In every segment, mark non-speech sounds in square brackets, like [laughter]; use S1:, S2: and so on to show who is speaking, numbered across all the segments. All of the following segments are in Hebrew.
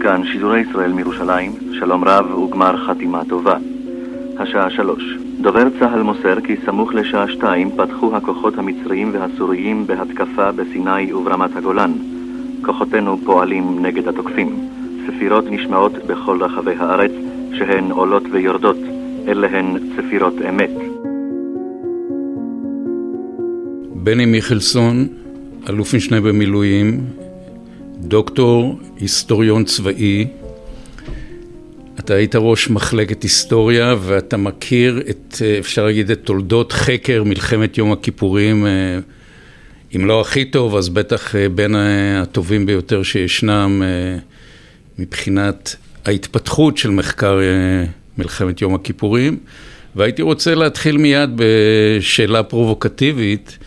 S1: כאן שידורי ישראל מירושלים, שלום רב וגמר חתימה טובה. השעה שלוש. דובר צה"ל מוסר כי סמוך לשעה שתיים פתחו הכוחות המצריים והסוריים בהתקפה בסיני וברמת הגולן. כוחותינו פועלים נגד התוקפים. צפירות נשמעות בכל רחבי הארץ, שהן עולות ויורדות. אלה הן צפירות אמת.
S2: בני מיכלסון, אלוף משנה במילואים, דוקטור, היסטוריון צבאי, אתה היית ראש מחלקת היסטוריה ואתה מכיר את, אפשר להגיד, את תולדות חקר מלחמת יום הכיפורים, אה, אם לא הכי טוב, אז בטח אה, בין הטובים ביותר שישנם אה, מבחינת ההתפתחות של מחקר מלחמת יום הכיפורים. והייתי רוצה להתחיל מיד בשאלה פרובוקטיבית.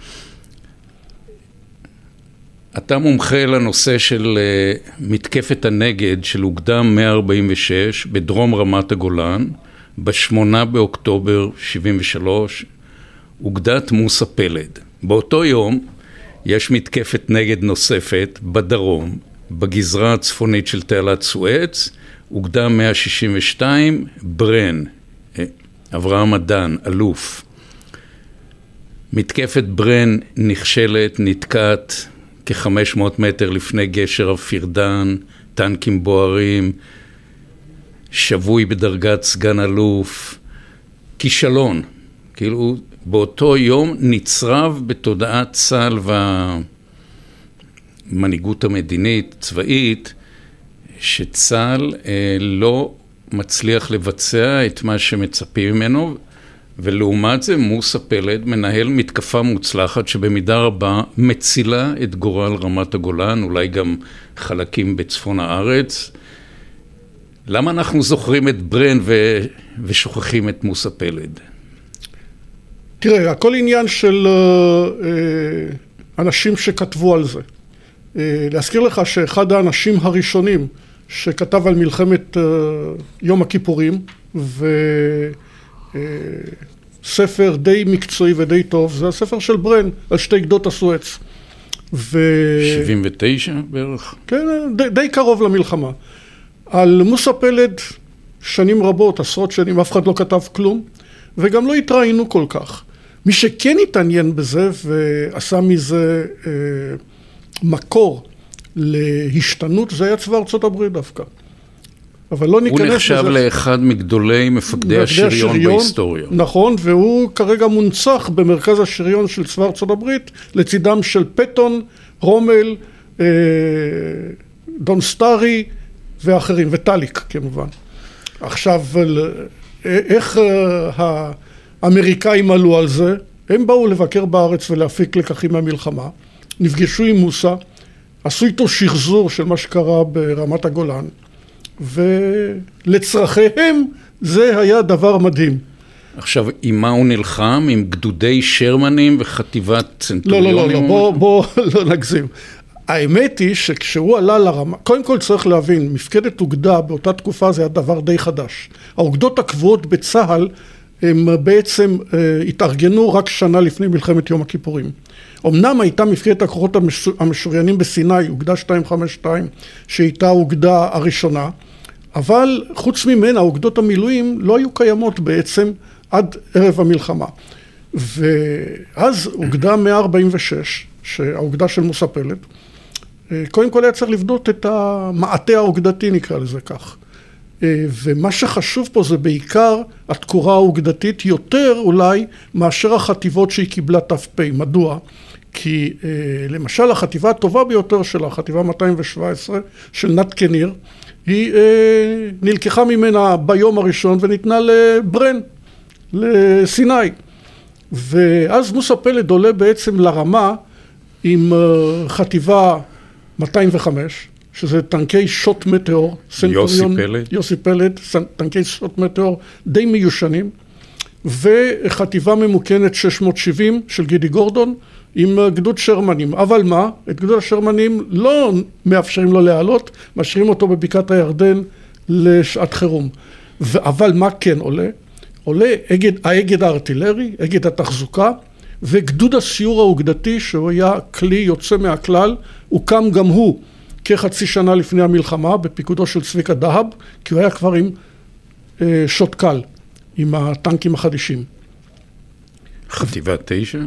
S2: אתה מומחה לנושא של אה, מתקפת הנגד של אוגדה 146 בדרום רמת הגולן, בשמונה באוקטובר 73, אוגדת מוסא פלד. באותו יום יש מתקפת נגד נוספת בדרום, בגזרה הצפונית של תעלת סואץ, אוגדה 162, ברן, אה, אברהם אדן, אלוף. מתקפת ברן נכשלת, נתקעת, כ-500 מטר לפני גשר הפירדן, טנקים בוערים, שבוי בדרגת סגן אלוף, כישלון. כאילו, באותו יום נצרב בתודעת צה"ל והמנהיגות המדינית, צבאית, שצה"ל אה, לא מצליח לבצע את מה שמצפים ממנו, ולעומת זה מוסא פלד מנהל מתקפה מוצלחת שבמידה רבה מצילה את גורל רמת הגולן, אולי גם חלקים בצפון הארץ. למה אנחנו זוכרים את ברן ו... ושוכחים את מוסא פלד?
S3: תראה, הכל עניין של אה, אנשים שכתבו על זה. אה, להזכיר לך שאחד האנשים הראשונים שכתב על מלחמת אה, יום הכיפורים, ו... ספר די מקצועי ודי טוב, זה הספר של ברן, על שתי גדות הסואץ.
S2: ו... 79 בערך?
S3: כן, די, די קרוב למלחמה. על מוסא פלד, שנים רבות, עשרות שנים, אף אחד לא כתב כלום, וגם לא התראיינו כל כך. מי שכן התעניין בזה ועשה מזה אה, מקור להשתנות, זה היה צבא ארצות הברית דווקא. אבל לא ניכנס
S2: לזה. הוא נחשב לאחד מגדולי מפקדי השריון, השריון בהיסטוריה.
S3: נכון, והוא כרגע מונצח במרכז השריון של צבא ארצות הברית, לצידם של פטון, רומל, אה, דון סטארי ואחרים, וטאליק כמובן. עכשיו, איך אה, האמריקאים עלו על זה? הם באו לבקר בארץ ולהפיק לקחים מהמלחמה, נפגשו עם מוסא, עשו איתו שחזור של מה שקרה ברמת הגולן. ולצרכיהם זה היה דבר מדהים.
S2: עכשיו, עם מה הוא נלחם? עם גדודי שרמנים וחטיבת צנטוריונים?
S3: לא, לא, לא, לא, בוא, בוא [laughs] לא נגזים. האמת היא שכשהוא עלה לרמה, קודם כל צריך להבין, מפקדת אוגדה באותה תקופה זה היה דבר די חדש. האוגדות הקבועות בצה"ל הם בעצם אה, התארגנו רק שנה לפני מלחמת יום הכיפורים. אמנם הייתה מפקדת הכוחות המשוריינים בסיני, אוגדה 252, שהייתה האוגדה הראשונה, אבל חוץ ממנה אוגדות המילואים לא היו קיימות בעצם עד ערב המלחמה. ואז אוגדה 146, שהאוגדה של מוסא פלד, אה, קודם כל היה צריך לבדות את המעטה האוגדתי נקרא לזה כך. אה, ומה שחשוב פה זה בעיקר התקורה האוגדתית יותר אולי מאשר החטיבות שהיא קיבלה ת"פ. מדוע? כי אה, למשל החטיבה הטובה ביותר שלה, חטיבה 217 של נת קניר, היא אה, נלקחה ממנה ביום הראשון וניתנה לברן, לסיני. ואז מוסא פלד עולה בעצם לרמה עם חטיבה 205, שזה טנקי שוט מטאור,
S2: יוסי פלד,
S3: יוסי פלד, טנקי שוט מטאור די מיושנים, וחטיבה ממוקנת 670 של גידי גורדון עם גדוד שרמנים. אבל מה? את גדוד השרמנים לא מאפשרים לו לעלות, משאירים אותו בבקעת הירדן לשעת חירום. אבל מה כן עולה? עולה אגד, האגד הארטילרי, אגד התחזוקה, וגדוד הסיור האוגדתי, שהוא היה כלי יוצא מהכלל, הוקם גם הוא כחצי שנה לפני המלחמה, בפיקודו של צביקה דהב, כי הוא היה כבר עם אה, שוט קל, עם הטנקים החדישים.
S2: חטיבה תשע?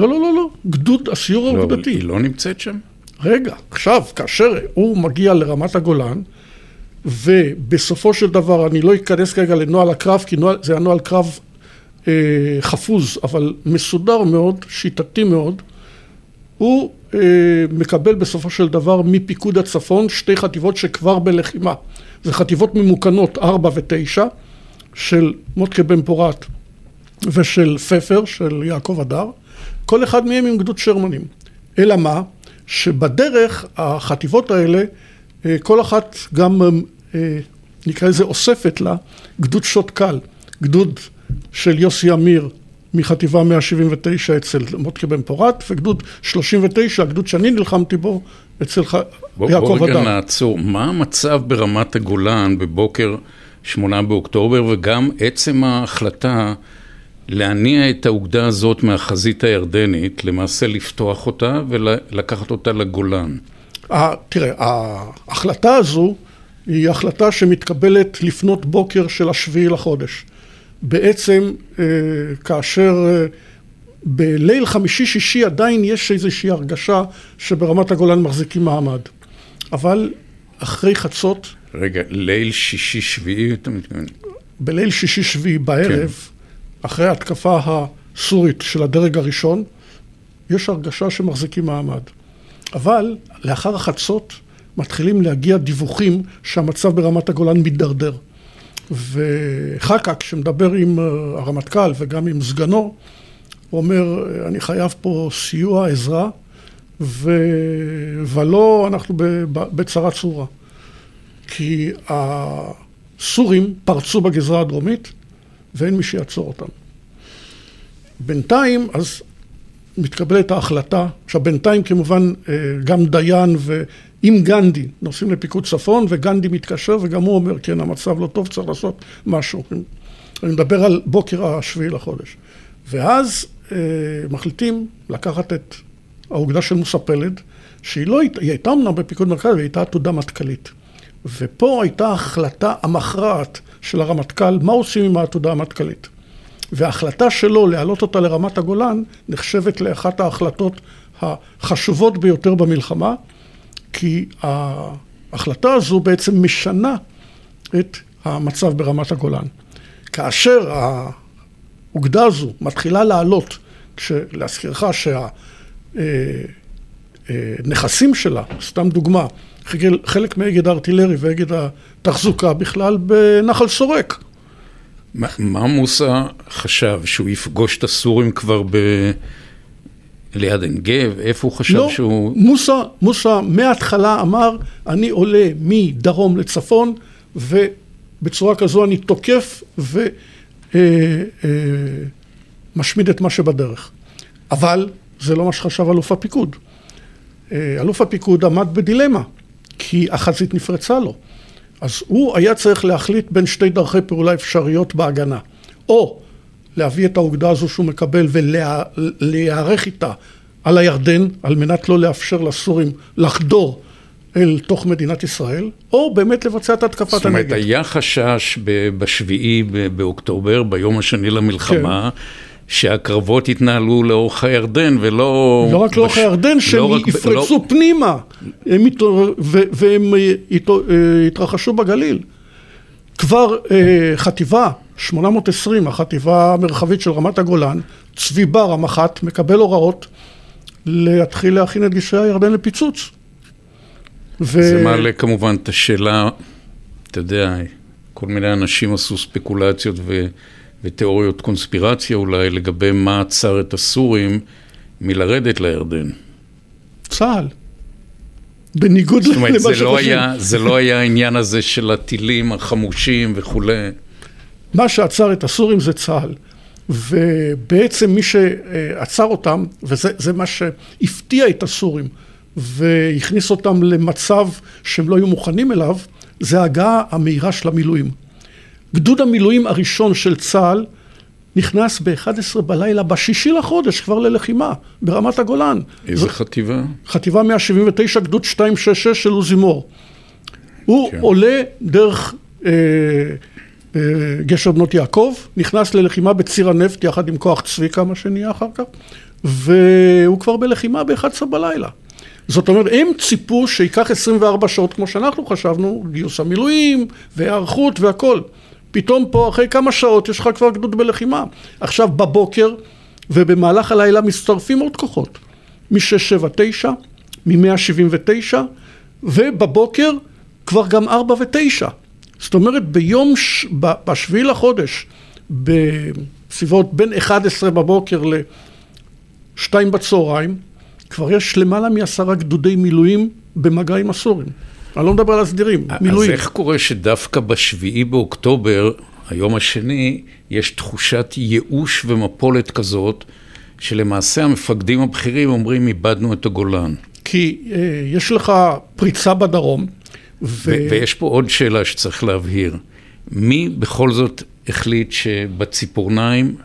S3: לא, לא, לא, לא, גדוד הסיור
S2: לא,
S3: האוגדתי.
S2: היא לא נמצאת שם?
S3: רגע, עכשיו, כאשר הוא מגיע לרמת הגולן, ובסופו של דבר, אני לא אכנס כרגע לנוהל הקרב, כי נוהל, זה היה נוהל קרב אה, חפוז, אבל מסודר מאוד, שיטתי מאוד, הוא אה, מקבל בסופו של דבר מפיקוד הצפון שתי חטיבות שכבר בלחימה. זה חטיבות ממוקנות 4 ו-9 של מוטקה בן פורת ושל פפר, של יעקב הדר, כל אחד מהם עם גדוד שרמנים. אלא מה? שבדרך החטיבות האלה, אה, כל אחת גם, אה, נקרא לזה אוספת לה, גדוד שוט קל, גדוד של יוסי אמיר מחטיבה 179 אצל מוטקה בן פורת, וגדוד 39, הגדוד שאני נלחמתי בו, אצל ח...
S2: בוא,
S3: יעקב
S2: בוא רגע
S3: הדר.
S2: נעצור. מה המצב ברמת הגולן בבוקר שמונה באוקטובר, וגם עצם ההחלטה להניע את האוגדה הזאת מהחזית הירדנית, למעשה לפתוח אותה ולקחת אותה לגולן.
S3: תראה, ההחלטה הזו היא החלטה שמתקבלת לפנות בוקר של השביעי לחודש. בעצם אה, כאשר אה, בליל חמישי-שישי עדיין יש איזושהי הרגשה שברמת הגולן מחזיקים מעמד. אבל אחרי חצות,
S2: רגע, ליל שישי-שביעי, אתה מתכוון?
S3: בליל שישי-שביעי בערב, אחרי ההתקפה הסורית של הדרג הראשון, יש הרגשה שמחזיקים מעמד. אבל לאחר החצות מתחילים להגיע דיווחים שהמצב ברמת הגולן מידרדר. וחקק, שמדבר עם אה, הרמטכ"ל וגם עם סגנו, הוא אומר, אני חייב פה סיוע, עזרה, ו... ולא אנחנו בצרה צרורה. כי הסורים פרצו בגזרה הדרומית ואין מי שיעצור אותם. בינתיים, אז מתקבלת ההחלטה, עכשיו בינתיים כמובן אה, גם דיין ועם גנדי נוסעים לפיקוד צפון וגנדי מתקשר וגם הוא אומר כן המצב לא טוב צריך לעשות משהו. אני מדבר על בוקר השביעי לחודש. ואז אה, מחליטים לקחת את האוגדה של מוסה פלד שהיא לא, הית- היא הייתה אמנם בפיקוד מרכז והיא הייתה עתודה מטכ"לית. ופה הייתה החלטה המכרעת של הרמטכ"ל מה עושים עם העתודה המטכ"לית. וההחלטה שלו להעלות אותה לרמת הגולן נחשבת לאחת ההחלטות החשובות ביותר במלחמה, כי ההחלטה הזו בעצם משנה את המצב ברמת הגולן. כאשר האוגדה הזו מתחילה לעלות, להזכירך שהנכסים שלה, סתם דוגמה, חלק מאגד הארטילרי ואגד התחזוקה בכלל בנחל סורק.
S2: מה, מה מוסא חשב? שהוא יפגוש את הסורים כבר ב... ליד עין גב? איפה הוא חשב
S3: לא,
S2: שהוא...
S3: מוסא, מוסא מההתחלה אמר, אני עולה מדרום לצפון, ובצורה כזו אני תוקף ומשמיד את מה שבדרך. אבל זה לא מה שחשב אלוף הפיקוד. אה, אלוף הפיקוד עמד בדילמה, כי החזית נפרצה לו. אז הוא היה צריך להחליט בין שתי דרכי פעולה אפשריות בהגנה. או להביא את האוגדה הזו שהוא מקבל ולהיערך איתה על הירדן, על מנת לא לאפשר לסורים לחדור אל תוך מדינת ישראל, או באמת לבצע את התקפת הנגד.
S2: זאת אומרת, היה חשש בשביעי באוקטובר, ביום השני למלחמה, כן. שהקרבות יתנהלו לאורך הירדן ולא...
S3: לא רק לאורך בש... הירדן, שהם לא יפרצו לא... פנימה הם ית... ו... והם ית... יתרחשו בגליל. כבר חטיבה 820, החטיבה המרחבית של רמת הגולן, צבי בר, המח"ט, מקבל הוראות להתחיל להכין את גשרי הירדן לפיצוץ.
S2: ו... זה מעלה כמובן את השאלה, אתה יודע, כל מיני אנשים עשו ספקולציות ו... ותיאוריות קונספירציה אולי לגבי מה עצר את הסורים מלרדת לירדן.
S3: צה"ל. בניגוד
S2: למה שחושבים. זאת אומרת, זה, לא היה, זה לא היה העניין הזה של הטילים החמושים וכולי.
S3: מה שעצר את הסורים זה צה"ל. ובעצם מי שעצר אותם, וזה מה שהפתיע את הסורים, והכניס אותם למצב שהם לא היו מוכנים אליו, זה ההגעה המהירה של המילואים. גדוד המילואים הראשון של צה"ל נכנס ב-11 בלילה, בשישי לחודש, כבר ללחימה, ברמת הגולן.
S2: איזה זו, חטיבה?
S3: חטיבה 179, גדוד 266 של עוזי מור. הוא כן. עולה דרך אה, אה, גשר בנות יעקב, נכנס ללחימה בציר הנפט יחד עם כוח צביקה, מה שנהיה אחר כך, והוא כבר בלחימה ב-11 בלילה. זאת אומרת, הם ציפו שייקח 24 שעות כמו שאנחנו חשבנו, גיוס המילואים והיערכות והכל. פתאום פה אחרי כמה שעות יש לך כבר גדוד בלחימה. עכשיו בבוקר ובמהלך הלילה מצטרפים עוד כוחות. מ-679, מ-179, ובבוקר כבר גם 4 ו-9. זאת אומרת ביום, ש... בשביעי לחודש, בסביבות בין 11 בבוקר ל-2 בצהריים, כבר יש למעלה מעשרה גדודי מילואים במגע עם הסורים. אני לא מדבר על הסדירים, מילואים.
S2: אז איך קורה שדווקא בשביעי באוקטובר, היום השני, יש תחושת ייאוש ומפולת כזאת, שלמעשה המפקדים הבכירים אומרים, איבדנו את הגולן.
S3: כי אה, יש לך פריצה בדרום,
S2: ו... ויש פה עוד שאלה שצריך להבהיר. מי בכל זאת החליט שבציפורניים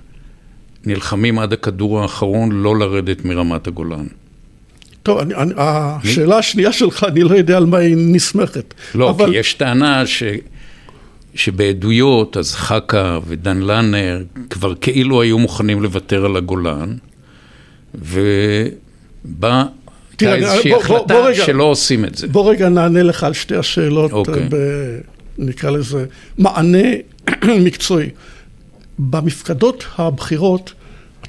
S2: נלחמים עד הכדור האחרון לא לרדת מרמת הגולן?
S3: טוב, אני, אני, השאלה השנייה שלך, אני לא יודע על מה היא נסמכת.
S2: לא, אבל... כי יש טענה ש, שבעדויות, אז חכה ודן לנר כבר כאילו היו מוכנים לוותר על הגולן, ובא... הייתה איזושהי בוא, החלטה בוא, בוא רגע, שלא עושים את זה.
S3: בוא רגע נענה לך על שתי השאלות, אוקיי. ב, נקרא לזה, מענה [clears throat] מקצועי. במפקדות הבכירות,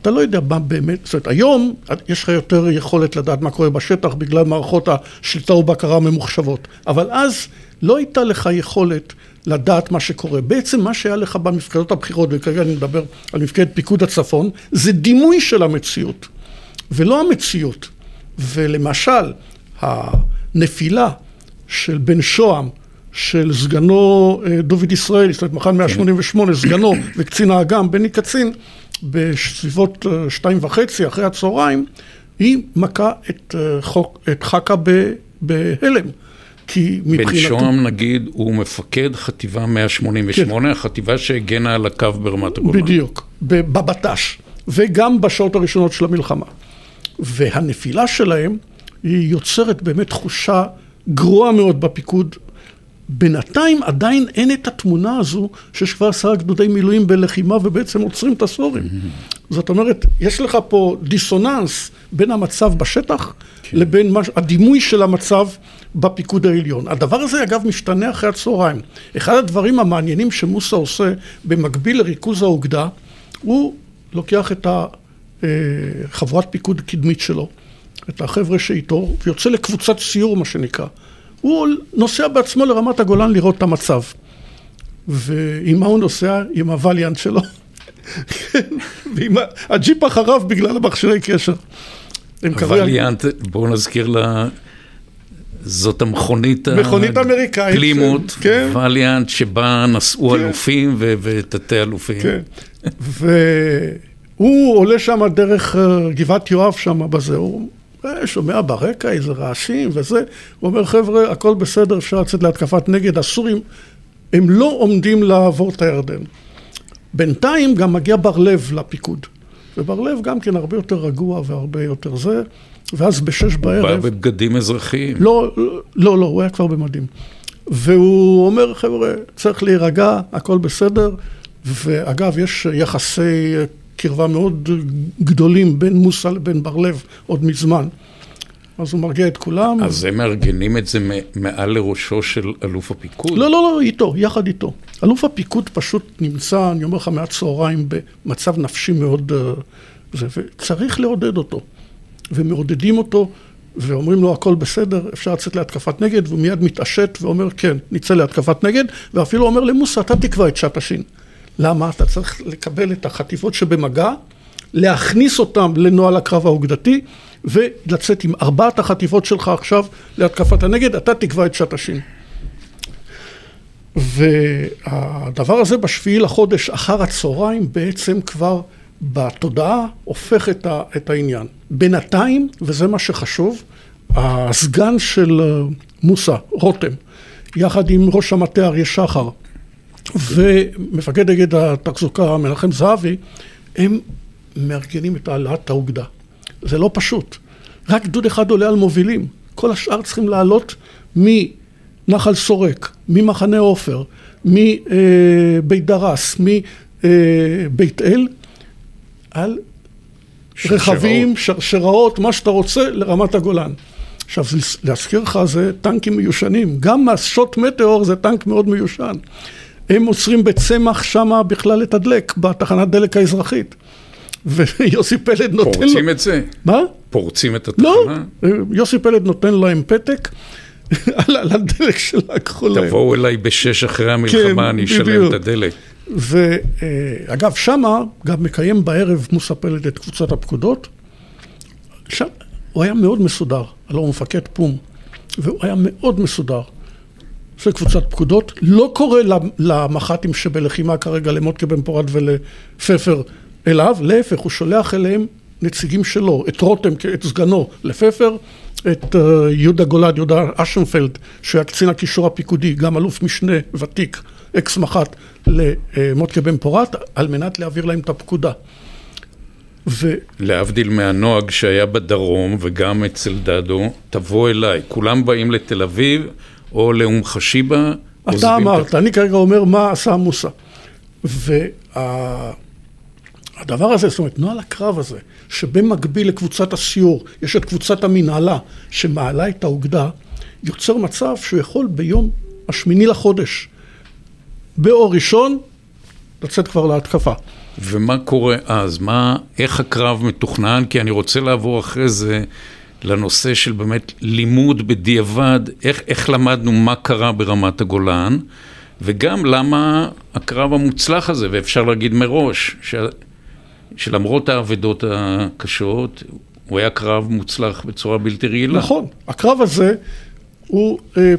S3: אתה לא יודע מה באמת, זאת אומרת, היום יש לך יותר יכולת לדעת מה קורה בשטח בגלל מערכות השליטה ובקרה הממוחשבות, אבל אז לא הייתה לך יכולת לדעת מה שקורה. בעצם מה שהיה לך במפקדות הבחירות, וכרגע אני מדבר על מפקדת פיקוד הצפון, זה דימוי של המציאות, ולא המציאות. ולמשל, הנפילה של בן שוהם, של סגנו אה, דוד ישראלי, זאת אומרת מח"ן 188, סגנו וקצין האג"ם בני קצין, בסביבות אה, שתיים וחצי אחרי הצהריים, היא מכה את, אה, חוק, את חכה בהלם.
S2: כי מבחינתו... בן שוהם נגיד הוא מפקד חטיבה 188, כן. החטיבה שהגנה על הקו ברמת הגולן.
S3: בדיוק, בבט"ש, וגם בשעות הראשונות של המלחמה. והנפילה שלהם היא יוצרת באמת תחושה גרועה מאוד בפיקוד בינתיים עדיין אין את התמונה הזו שיש כבר עשרה גדודי מילואים בלחימה ובעצם עוצרים את הסורים. זאת אומרת, יש לך פה דיסוננס בין המצב בשטח כן. לבין מש... הדימוי של המצב בפיקוד העליון. הדבר הזה אגב משתנה אחרי הצהריים. אחד הדברים המעניינים שמוסא עושה במקביל לריכוז האוגדה, הוא לוקח את החברת אה, פיקוד קדמית שלו, את החבר'ה שאיתו, ויוצא לקבוצת סיור מה שנקרא. הוא נוסע בעצמו לרמת הגולן לראות את המצב. ועם מה הוא נוסע? עם הווליאנט שלו. ועם הג'יפ אחריו בגלל המכשירי קשר.
S2: הווליאנט, בואו נזכיר לה... זאת המכונית
S3: מכונית אמריקאית.
S2: פלימוט, כן. ווליאנט, שבה נסעו כן. אלופים ותתי אלופים. כן.
S3: והוא עולה שם דרך אה, גבעת יואב שם בזה, הוא שומע ברקע איזה רעשים וזה, הוא אומר חבר'ה הכל בסדר אפשר לצאת להתקפת נגד הסורים הם לא עומדים לעבור את הירדן. בינתיים גם מגיע בר לב לפיקוד ובר לב גם כן הרבה יותר רגוע והרבה יותר זה ואז בשש בערב...
S2: הוא בא בבגדים אזרחיים.
S3: לא, לא, לא, הוא היה כבר במדים. והוא אומר חבר'ה צריך להירגע הכל בסדר ואגב יש יחסי קרבה מאוד גדולים בין מוסא לבין בר לב עוד מזמן. אז הוא מרגיע את כולם.
S2: אז הם מארגנים את זה מעל לראשו של אלוף הפיקוד?
S3: לא, לא, לא, איתו, יחד איתו. אלוף הפיקוד פשוט נמצא, אני אומר לך, מהצהריים במצב נפשי מאוד... אה, זה, וצריך לעודד אותו. ומעודדים אותו, ואומרים לו הכל בסדר, אפשר לצאת להתקפת נגד, והוא מיד מתעשת ואומר כן, נצא להתקפת נגד, ואפילו אומר למוסא, אתה תקבע את שעת השין. למה? אתה צריך לקבל את החטיבות שבמגע, להכניס אותם לנוהל הקרב האוגדתי, ולצאת עם ארבעת החטיבות שלך עכשיו להתקפת הנגד, אתה תקבע את שעת השין. והדבר הזה בשביעי לחודש אחר הצהריים בעצם כבר בתודעה הופך את, ה, את העניין. בינתיים, וזה מה שחשוב, הסגן של מוסא, רותם, יחד עם ראש המטה אריה שחר, ומפקד נגד התחזוקה, מנחם זהבי, הם מארגנים את העלאת האוגדה. זה לא פשוט. רק גדוד אחד עולה על מובילים. כל השאר צריכים לעלות מנחל סורק, ממחנה עופר, מבית דרס, מבית אל, על רכבים, שרשראות, מה שאתה רוצה, לרמת הגולן. עכשיו, להזכיר לך, זה טנקים מיושנים. גם מהשוט מטאור זה טנק מאוד מיושן. הם מוסרים בצמח שמה בכלל לתדלק, בתחנת דלק האזרחית. [laughs] ויוסי פלד נותן
S2: לו... פורצים את זה?
S3: מה?
S2: פורצים את התחנה?
S3: לא, יוסי פלד נותן להם פתק. [laughs] על הדלק שלקחו להם.
S2: תבואו אליי בשש אחרי המלחמה, כן, אני אשלם את הדלק.
S3: ואגב, שמה גם מקיים בערב מוסה פלד את קבוצת הפקודות. שם הוא היה מאוד מסודר, הלוא הוא מפקד פום, והוא היה מאוד מסודר. עושה קבוצת פקודות, לא קורא למח"טים שבלחימה כרגע למוטקה בן פורת ולפפר אליו, להפך, הוא שולח אליהם נציגים שלו, את רותם, את סגנו לפפר, את uh, יהודה גולד, יהודה אשנפלד, שהיה קצין הקישור הפיקודי, גם אלוף משנה ותיק, אקס מח"ט, למוטקה בן פורת, על מנת להעביר להם את הפקודה.
S2: ו... להבדיל מהנוהג שהיה בדרום וגם אצל דדו, תבוא אליי, כולם באים לתל אביב או לאום חשיבה.
S3: אתה אמרת, את... אני כרגע אומר מה עשה מוסא. והדבר וה... הזה, זאת אומרת, נוהל הקרב הזה, שבמקביל לקבוצת הסיור, יש את קבוצת המנהלה שמעלה את האוגדה, יוצר מצב שהוא יכול ביום השמיני לחודש, באור ראשון, לצאת כבר להתקפה.
S2: ומה קורה אז? מה, איך הקרב מתוכנן? כי אני רוצה לעבור אחרי זה לנושא של באמת לימוד בדיעבד, איך, איך למדנו מה קרה ברמת הגולן, וגם למה הקרב המוצלח הזה, ואפשר להגיד מראש, ש, שלמרות האבדות הקשות, הוא היה קרב מוצלח בצורה בלתי רגילה.
S3: נכון, הקרב הזה הוא אה,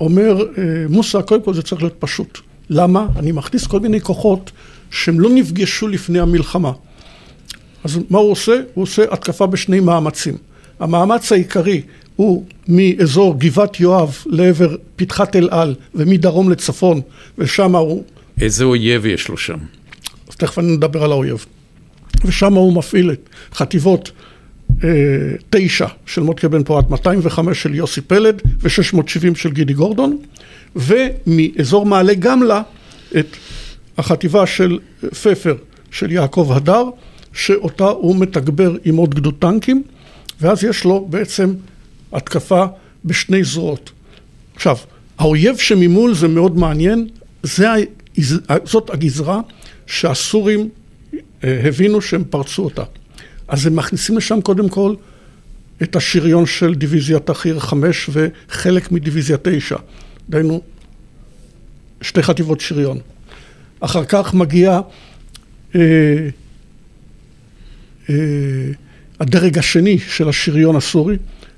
S3: אומר, אה, מוסא, קודם כל זה צריך להיות פשוט. למה? אני מכניס כל מיני כוחות שהם לא נפגשו לפני המלחמה. אז מה הוא עושה? הוא עושה התקפה בשני מאמצים. המאמץ העיקרי הוא מאזור גבעת יואב לעבר פתחת אל על ומדרום לצפון, ושם הוא...
S2: איזה אויב יש לו שם?
S3: אז תכף אני נדבר על האויב. ושם הוא מפעיל את חטיבות אה, תשע של מוטקה בן פורת, 205 של יוסי פלד ו-670 של גידי גורדון, ומאזור מעלה גמלה את החטיבה של פפר של יעקב הדר, שאותה הוא מתגבר עם עוד גדוד טנקים, ואז יש לו בעצם התקפה בשני זרועות. עכשיו, האויב שממול זה מאוד מעניין, זה, זאת הגזרה שהסורים אה, הבינו שהם פרצו אותה. אז הם מכניסים לשם קודם כל את השריון של דיוויזיית החי"ר 5 וחלק מדיוויזיה 9, דהיינו שתי חטיבות שריון. אחר כך מגיע אה, הדרג השני של השריון הסורי,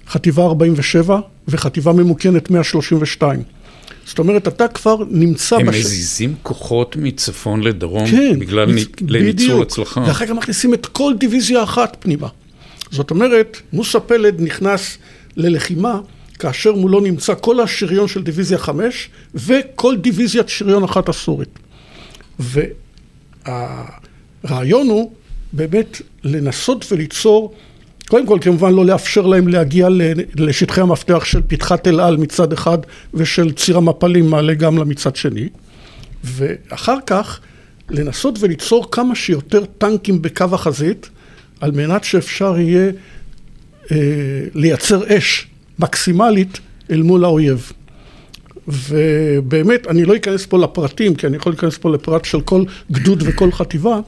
S3: חטיבה 47 וחטיבה ממוקנת 132. זאת אומרת, אתה כבר נמצא...
S2: הם בש... מזיזים כוחות מצפון לדרום כן, בגלל מצ... ניצול הצלחה.
S3: ואחר כך מכניסים את כל דיוויזיה אחת פנימה. זאת אומרת, מוסא פלד נכנס ללחימה כאשר מולו נמצא כל השריון של דיוויזיה 5 וכל דיוויזיית שריון אחת הסורית. והרעיון הוא באמת לנסות וליצור, קודם כל כמובן לא לאפשר להם להגיע לשטחי המפתח של פתחת אל על מצד אחד ושל ציר המפלים מעלה גם למצד שני, ואחר כך לנסות וליצור כמה שיותר טנקים בקו החזית על מנת שאפשר יהיה אה, לייצר אש מקסימלית אל מול האויב. ובאמת, אני לא אכנס פה לפרטים, כי אני יכול להיכנס פה לפרט של כל גדוד וכל חטיבה,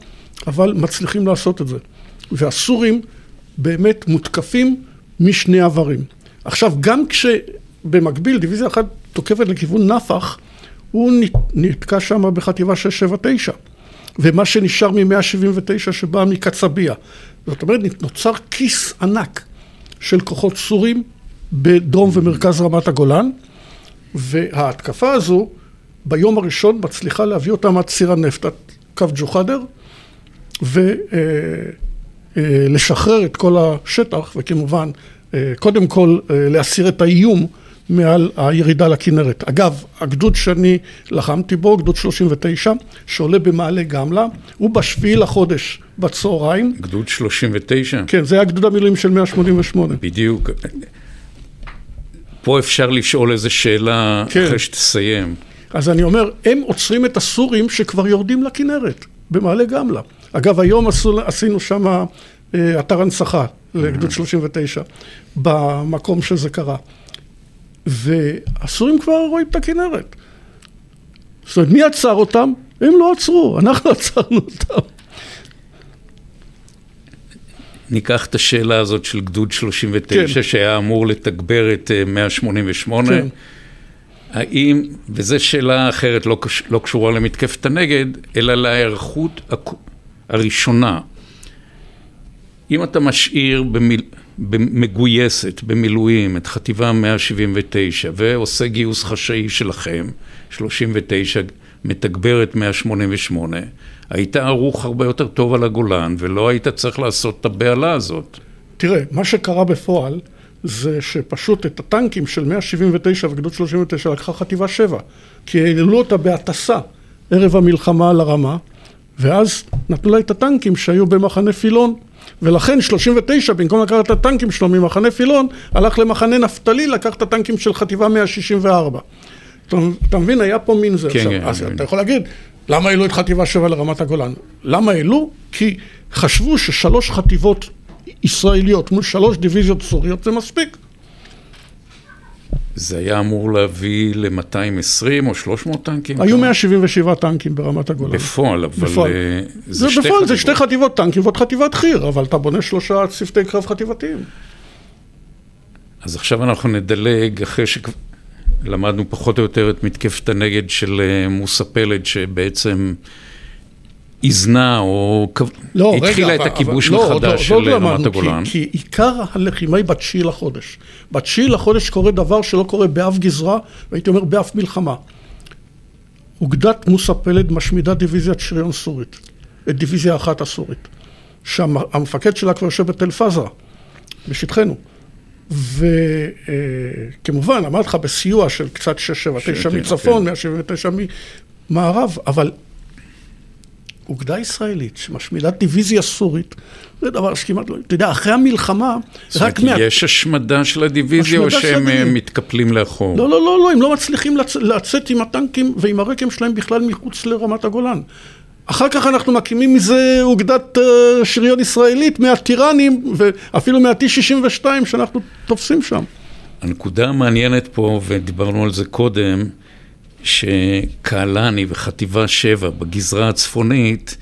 S3: אבל מצליחים לעשות את זה. והסורים באמת מותקפים משני עברים. עכשיו, גם כשבמקביל דיוויזיה אחת תוקפת לכיוון נפח, הוא נתקע שם בחטיבה 679, ומה שנשאר מ-179 שבא מקצביה. זאת אומרת, נוצר כיס ענק של כוחות סורים בדרום ומרכז רמת הגולן, וההתקפה הזו ביום הראשון מצליחה להביא אותם עד ציר הנפט, עד קו ג'וחדר, ולשחרר את כל השטח, וכמובן, אה, קודם כל אה, להסיר את האיום מעל הירידה לכנרת. אגב, הגדוד שאני לחמתי בו, גדוד 39, שעולה במעלה גמלה, הוא בשביעי לחודש בצהריים.
S2: גדוד 39?
S3: כן, זה היה גדוד המילואים של 188.
S2: בדיוק. פה אפשר לשאול איזה שאלה כן. אחרי שתסיים.
S3: אז אני אומר, הם עוצרים את הסורים שכבר יורדים לכנרת, במעלה גמלה. אגב, היום עשו, עשינו שם אה, אתר הנצחה לגדוד 39, במקום שזה קרה. והסורים כבר רואים את הכנרת. זאת אומרת, מי עצר אותם? הם לא עצרו, אנחנו [laughs] עצרנו אותם.
S2: ניקח את השאלה הזאת של גדוד 39, כן. שהיה אמור לתגבר את 188. אה, כן. האם, וזו שאלה אחרת, לא, לא קשורה למתקפת הנגד, אלא להיערכות הראשונה. אם אתה משאיר במיל... מגויסת במילואים את חטיבה 179 ועושה גיוס חשאי שלכם, 39, מתגבר את 188, היית ערוך הרבה יותר טוב על הגולן ולא היית צריך לעשות את הבהלה הזאת.
S3: תראה, מה שקרה בפועל זה שפשוט את הטנקים של 179 וגדוד 39 לקחה חטיבה 7 כי העלו אותה בהטסה ערב המלחמה על הרמה ואז נתנו לה את הטנקים שהיו במחנה פילון. ולכן 39 במקום לקחת את הטנקים שלו ממחנה פילון הלך למחנה נפתלי לקח את הטנקים של חטיבה 164 אתה, אתה מבין? היה פה מין זה.
S2: כן, עכשיו,
S3: כן, אז כן. אתה יכול להגיד למה העלו את חטיבה 7 לרמת הגולן? למה העלו? כי חשבו ששלוש חטיבות ישראליות מול שלוש דיוויזיות סוריות זה מספיק
S2: זה היה אמור להביא ל-220 או 300 טנקים?
S3: היו 177 טנקים ברמת הגולן.
S2: בפועל, אבל בפועל.
S3: אה, זה, זה שתי בפועל חטיבות. זה שתי חטיבות טנקים ועוד חטיבת חי"ר, אבל אתה בונה שלושה צוותי קרב חטיבתיים.
S2: אז עכשיו אנחנו נדלג, אחרי שלמדנו פחות או יותר את מתקפת הנגד של אה, מוסה פלד, שבעצם... איזנה או לא, התחילה רגע, את הכיבוש אבל, מחדש לא, של לא רמת הגולן.
S3: כי, כי עיקר הלחימה היא בתשיעי לחודש. בתשיעי לחודש קורה דבר שלא קורה באף גזרה, והייתי אומר באף מלחמה. אוגדת מוסא פלד משמידה דיוויזיית שריון סורית, את דיוויזיה אחת הסורית. שהמפקד שלה כבר יושב בתל פאזה, בשטחנו. וכמובן, אמרתי לך, בסיוע של קצת 6, 7, 9 מצפון, 179 ממערב, אבל אוגדה ישראלית שמשמידה דיוויזיה סורית, זה דבר שכמעט לא... אתה יודע, אחרי המלחמה,
S2: רק מה... יש השמדה של הדיוויזיה או שהם אה, מתקפלים לאחור?
S3: לא, לא, לא, לא, הם לא מצליחים לצ... לצאת עם הטנקים ועם הרקם שלהם בכלל מחוץ לרמת הגולן. אחר כך אנחנו מקימים מזה אוגדת uh, שריון ישראלית מהטיראנים ואפילו מה-T62 שאנחנו תופסים שם.
S2: הנקודה המעניינת פה, ודיברנו על זה קודם, שקהלני וחטיבה 7 בגזרה הצפונית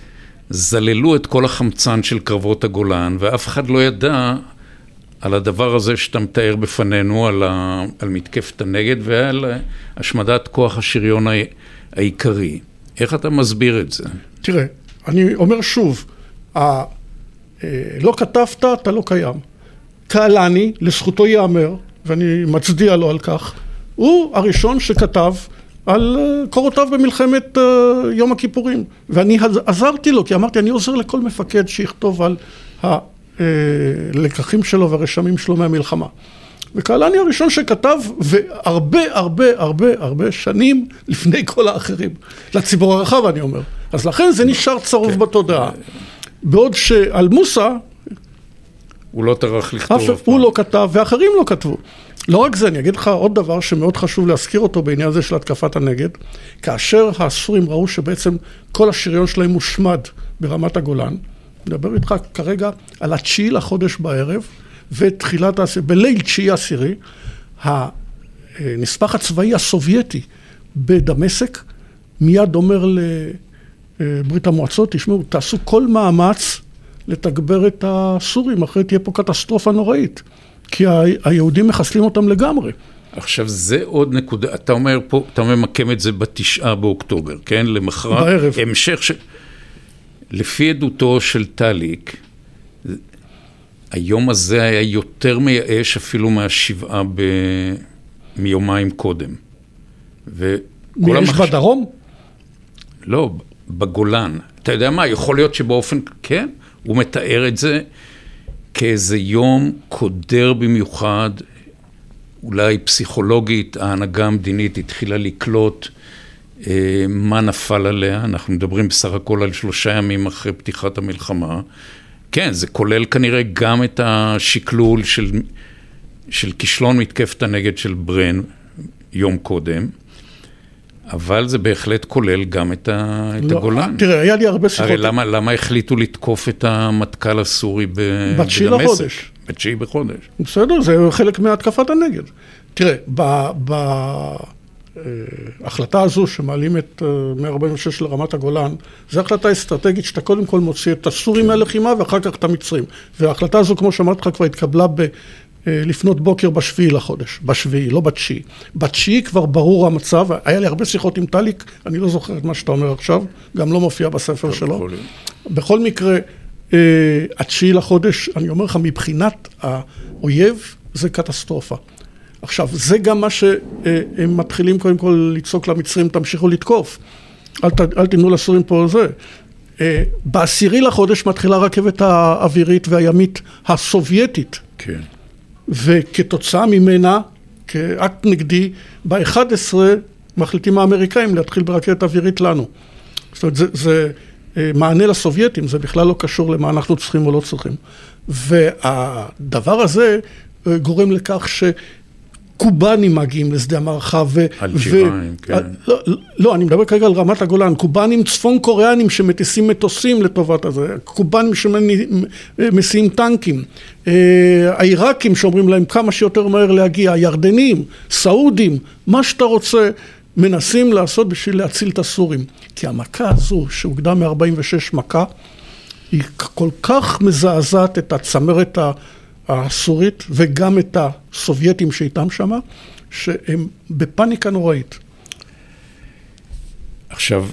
S2: זללו את כל החמצן של קרבות הגולן ואף אחד לא ידע על הדבר הזה שאתה מתאר בפנינו, על, ה, על מתקפת הנגד ועל השמדת כוח השריון העיקרי. איך אתה מסביר את זה?
S3: תראה, אני אומר שוב, ה, אה, לא כתבת, אתה לא קיים. קהלני, לזכותו ייאמר, ואני מצדיע לו על כך, הוא הראשון שכתב על אה, קורותיו במלחמת אה, יום הכיפורים. ואני עזרתי לו, כי אמרתי, אני עוזר לכל מפקד שיכתוב על הלקחים שלו והרשמים שלו מהמלחמה. וקהלני הראשון שכתב, והרבה הרבה הרבה הרבה שנים לפני כל האחרים. לציבור הרחב אני אומר. אז לכן זה נשאר צרוף כן. בתודעה. בעוד שעל מוסא...
S2: הוא לא טרח לכתוב אף
S3: פעם. הוא לא כתב ואחרים לא כתבו. לא רק זה, אני אגיד לך עוד דבר שמאוד חשוב להזכיר אותו בעניין הזה של התקפת הנגד. כאשר הסורים ראו שבעצם כל השריון שלהם מושמד ברמת הגולן, מדבר איתך כרגע על התשיעי לחודש בערב ותחילת, בליל תשיעי עשירי, הנספח הצבאי הסובייטי בדמשק מיד אומר לברית המועצות, תשמעו, תעשו כל מאמץ לתגבר את הסורים, אחרת תהיה פה קטסטרופה נוראית. כי היהודים מחסלים אותם לגמרי.
S2: עכשיו זה עוד נקודה, אתה אומר פה, אתה ממקם את זה בתשעה באוקטובר, כן? למחרת,
S3: בערב.
S2: המשך של... לפי עדותו של טליק, היום הזה היה יותר מייאש אפילו מהשבעה ב... מיומיים קודם.
S3: מייאש המחש... בדרום?
S2: לא, בגולן. אתה יודע מה, יכול להיות שבאופן, כן, הוא מתאר את זה כאיזה יום קודר במיוחד, אולי פסיכולוגית, ההנהגה המדינית התחילה לקלוט אה, מה נפל עליה, אנחנו מדברים בסך הכל על שלושה ימים אחרי פתיחת המלחמה. כן, זה כולל כנראה גם את השקלול של, של כישלון מתקפת הנגד של ברן יום קודם. אבל זה בהחלט כולל גם את, ה... לא, את הגולן.
S3: תראה, היה לי הרבה שיחות.
S2: הרי למה, למה החליטו לתקוף את המטכ"ל הסורי ב...
S3: בתשיעי לחודש.
S2: בתשיעי בחודש.
S3: בסדר, זה חלק מהתקפת הנגד. תראה, בהחלטה הזו שמעלים את 146 אה, לרמת הגולן, זו החלטה אסטרטגית שאתה קודם כל מוציא את הסורים כן. מהלחימה ואחר כך את המצרים. וההחלטה הזו, כמו שאמרתי לך, כבר התקבלה לפנות בוקר בשביעי לחודש, בשביעי, לא בתשיעי. בתשיעי כבר ברור המצב, היה לי הרבה שיחות עם טליק, אני לא זוכר את מה שאתה אומר עכשיו, גם לא מופיע בספר שלו. בכל מקרה, אה, התשיעי לחודש, אני אומר לך, מבחינת האויב, זה קטסטרופה. עכשיו, זה גם מה שהם מתחילים קודם כל לצעוק למצרים, תמשיכו לתקוף. אל, ת, אל תיתנו לסורים פה זה. אה, בעשירי לחודש מתחילה הרכבת האווירית והימית הסובייטית.
S2: כן.
S3: וכתוצאה ממנה, כאקט נגדי, ב-11 מחליטים האמריקאים להתחיל ברכבת אווירית לנו. זאת אומרת, זה, זה אה, מענה לסובייטים, זה בכלל לא קשור למה אנחנו צריכים או לא צריכים. והדבר הזה אה, גורם לכך ש... קובנים מגיעים לשדה המערכה
S2: ו... אלג'יראים, ו... כן.
S3: לא, לא, אני מדבר כרגע על רמת הגולן. קובנים צפון קוריאנים שמטיסים מטוסים לטובת הזה. קובנים שמסיעים טנקים. אה, העיראקים שאומרים להם כמה שיותר מהר להגיע. הירדנים, סעודים, מה שאתה רוצה. מנסים לעשות בשביל להציל את הסורים. כי המכה הזו, שהוגדה מ-46 מכה, היא כל כך מזעזעת את הצמרת ה... הסורית וגם את הסובייטים שאיתם שמה, שהם בפאניקה נוראית.
S2: עכשיו,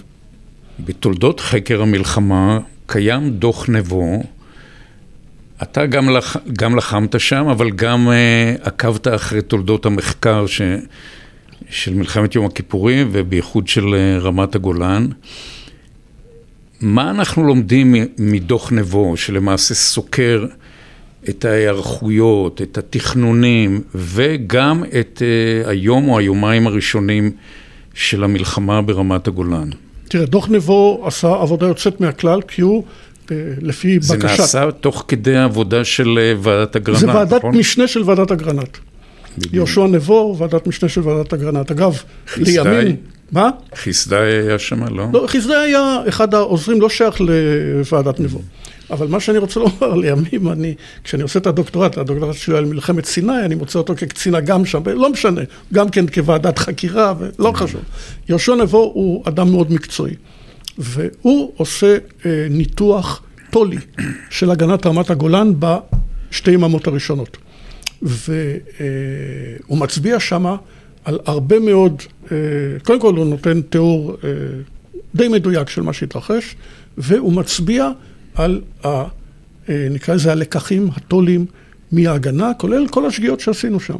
S2: בתולדות חקר המלחמה קיים דוח נבו, אתה גם, לח... גם לחמת שם, אבל גם uh, עקבת אחרי תולדות המחקר ש... של מלחמת יום הכיפורים ובייחוד של uh, רמת הגולן. מה אנחנו לומדים מדוח נבו, שלמעשה סוקר את ההיערכויות, את התכנונים, וגם את uh, היום או היומיים הראשונים של המלחמה ברמת הגולן.
S3: תראה, דוח נבו עשה עבודה יוצאת מהכלל, כי הוא, uh, לפי
S2: זה
S3: בקשת...
S2: זה נעשה תוך כדי העבודה של uh, ועדת אגרנט,
S3: נכון? זה ועדת נכון? משנה של ועדת אגרנט. יהושע נבו, ועדת משנה של ועדת אגרנט. אגב, לימים... מה?
S2: חסדאי היה שם, לא?
S3: לא, חסדאי היה אחד העוזרים, לא שייך לוועדת נבו. אבל מה שאני רוצה לומר, לימים אני, כשאני עושה את הדוקטורט, הדוקטורט שלי על מלחמת סיני, אני מוצא אותו כקצין אג"ם שם, לא משנה, גם כן כוועדת חקירה, ולא חשוב. יהושע נבו הוא אדם מאוד מקצועי, והוא עושה אה, ניתוח טולי של הגנת רמת הגולן בשתי יממות הראשונות. והוא אה, מצביע שמה על הרבה מאוד, אה, קודם כל הוא נותן תיאור אה, די מדויק של מה שהתרחש, והוא מצביע על, ה, אה, נקרא לזה הלקחים הטולים מההגנה, כולל כל השגיאות שעשינו שם.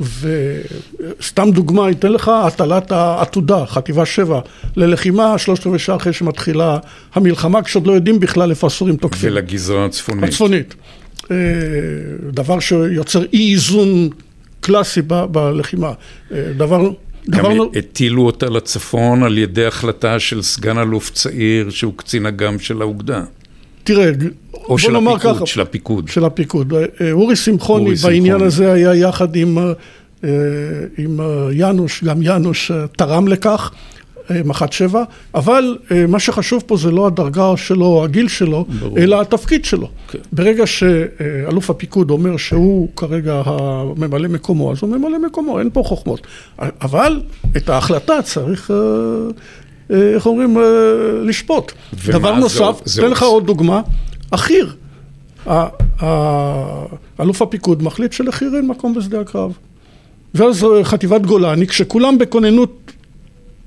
S3: וסתם דוגמה, אתן לך הטלת העתודה, חטיבה 7, ללחימה שלושת רבעי שעה אחרי שמתחילה המלחמה, כשעוד לא יודעים בכלל איפה הסורים תוקפים.
S2: ולגזרה הצפונית.
S3: הצפונית. אה, דבר שיוצר אי איזון קלאסי ב- בלחימה. אה, דבר...
S2: גם דבר... הטילו אותה לצפון על ידי החלטה של סגן אלוף צעיר שהוא קצין אג"ם של האוגדה.
S3: תראה,
S2: בוא של נאמר הפיקוד, ככה. של הפיקוד.
S3: של הפיקוד. אה, אורי שמחוני אורי בעניין שמחוני. הזה היה יחד עם, אה, עם יאנוש, גם יאנוש תרם לכך. מח"ט שבע, אבל מה שחשוב פה זה לא הדרגה שלו או הגיל שלו, ברור. אלא התפקיד שלו. כן. ברגע שאלוף הפיקוד אומר שהוא כרגע הממלא מקומו, אז הוא ממלא מקומו, אין פה חוכמות. אבל את ההחלטה צריך אה, איך אומרים, אה, לשפוט. דבר נוסף, אתן לך עוד דוגמה, החי"ר. אלוף הפיקוד מחליט שלחי"ר אין מקום בשדה הקרב. ואז אה, חטיבת גולני, כשכולם בכוננות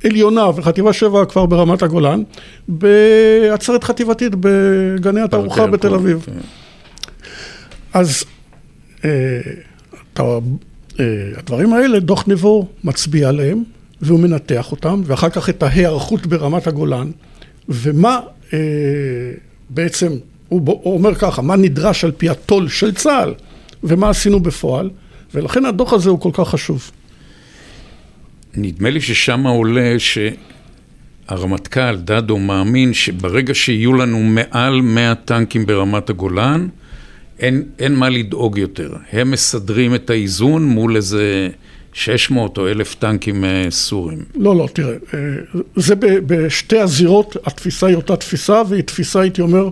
S3: עליונה וחטיבה שבע כבר ברמת הגולן, בעצרת חטיבתית בגני התערוכה בתל אביב. כן. אז הדברים האלה, דוח נבו מצביע עליהם, והוא מנתח אותם, ואחר כך את ההיערכות ברמת הגולן, ומה אה, בעצם, הוא, הוא אומר ככה, מה נדרש על פי הטול של צה"ל, ומה עשינו בפועל, ולכן הדוח הזה הוא כל כך חשוב.
S2: נדמה לי ששם עולה שהרמטכ"ל, דדו, מאמין שברגע שיהיו לנו מעל 100 טנקים ברמת הגולן, אין, אין מה לדאוג יותר. הם מסדרים את האיזון מול איזה 600 או 1,000 טנקים אה, סורים.
S3: לא, לא, תראה, אה, זה בשתי הזירות, התפיסה היא אותה תפיסה, והיא תפיסה, הייתי אומר,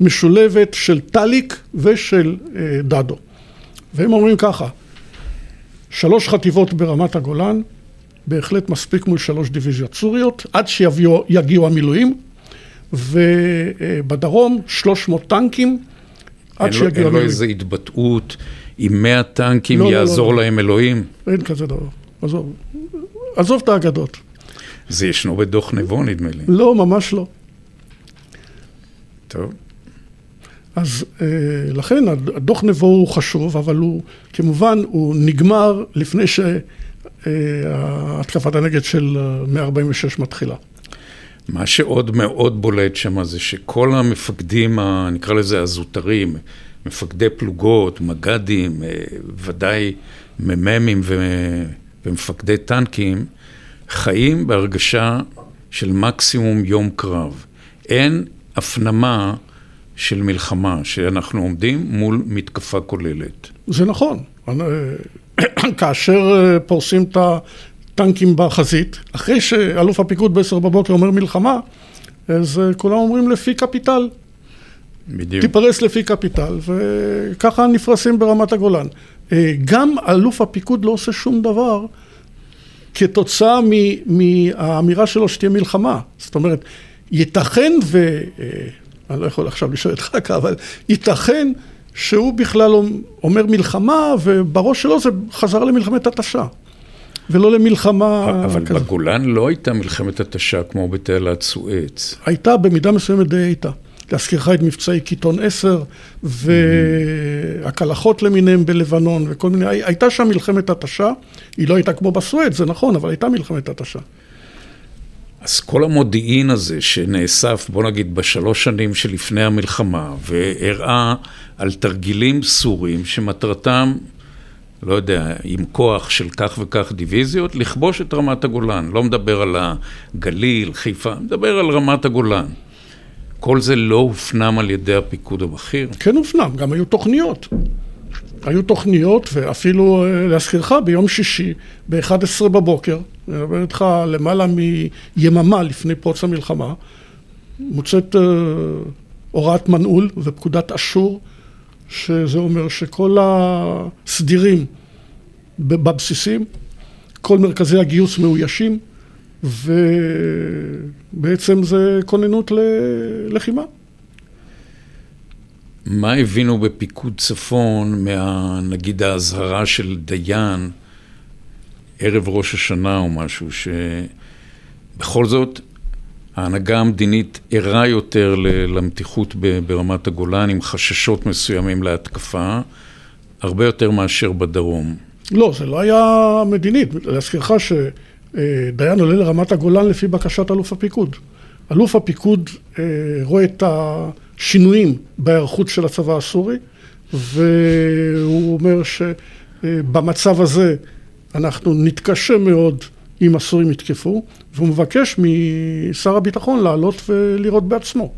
S3: משולבת של טאליק ושל אה, דדו. והם אומרים ככה, שלוש חטיבות ברמת הגולן, בהחלט מספיק מול שלוש דיוויזיות סוריות, עד שיגיעו המילואים, ובדרום 300 טנקים,
S2: עד שיגיעו המילואים. אין לו איזו התבטאות, עם 100 טנקים לא, יעזור לא, לא,
S3: להם
S2: אלוהים?
S3: אין כזה דבר, עזוב. עזוב את האגדות.
S2: זה ישנו בדוח נבו, נדמה לי.
S3: לא, ממש לא.
S2: טוב.
S3: אז אה, לכן הדוח נבו הוא חשוב, אבל הוא, כמובן, הוא נגמר לפני שהתקפת הנגד של 146 מתחילה.
S2: מה שעוד מאוד בולט שם זה שכל המפקדים, נקרא לזה הזוטרים, מפקדי פלוגות, מג"דים, אה, ודאי מ"מים ומפקדי טנקים, חיים בהרגשה של מקסימום יום קרב. אין הפנמה של מלחמה, שאנחנו עומדים מול מתקפה כוללת.
S3: זה נכון. [clears throat] כאשר אה, פורסים את הטנקים בחזית, אחרי שאלוף הפיקוד בעשר בבוקר אומר מלחמה, אז אה, כולם אומרים לפי קפיטל.
S2: בדיוק.
S3: תיפרס לפי קפיטל, וככה נפרסים ברמת הגולן. אה, גם אלוף הפיקוד לא עושה שום דבר כתוצאה מהאמירה שלו שתהיה מלחמה. זאת אומרת, ייתכן ו... אני לא יכול עכשיו לשאול את חכה, [laughs] אבל ייתכן שהוא בכלל אומר מלחמה, ובראש שלו זה חזר למלחמת התשה. ולא למלחמה
S2: אבל כזאת. בגולן לא הייתה מלחמת התשה כמו בתעלת סואץ.
S3: הייתה, במידה מסוימת די הייתה. להזכירך את מבצעי קיטון 10 והקלחות למיניהם בלבנון וכל מיני, הייתה שם מלחמת התשה, היא לא הייתה כמו בסואץ, זה נכון, אבל הייתה מלחמת התשה.
S2: אז כל המודיעין הזה שנאסף, בוא נגיד, בשלוש שנים שלפני המלחמה, והראה על תרגילים סורים שמטרתם, לא יודע, עם כוח של כך וכך דיוויזיות, לכבוש את רמת הגולן. לא מדבר על הגליל, חיפה, מדבר על רמת הגולן. כל זה לא הופנם על ידי הפיקוד הבכיר?
S3: כן הופנם, גם היו תוכניות. היו תוכניות, ואפילו, אה, להזכירך, ביום שישי, ב-11 בבוקר, אני מדבר איתך למעלה מיממה לפני פרוץ המלחמה, מוצאת uh, הוראת מנעול ופקודת אשור, שזה אומר שכל הסדירים בבסיסים, כל מרכזי הגיוס מאוישים, ובעצם זה כוננות ללחימה.
S2: מה הבינו בפיקוד צפון מה, נגיד, האזהרה של דיין ערב ראש השנה או משהו, שבכל זאת ההנהגה המדינית ערה יותר למתיחות ברמת הגולן עם חששות מסוימים להתקפה, הרבה יותר מאשר בדרום.
S3: לא, זה לא היה מדינית. להזכירך שדיין עולה לרמת הגולן לפי בקשת אלוף הפיקוד. אלוף הפיקוד אה, רואה את השינויים בהיערכות של הצבא הסורי, והוא אומר שבמצב הזה אנחנו נתקשה מאוד אם הסורים יתקפו, והוא מבקש משר הביטחון לעלות ולראות בעצמו.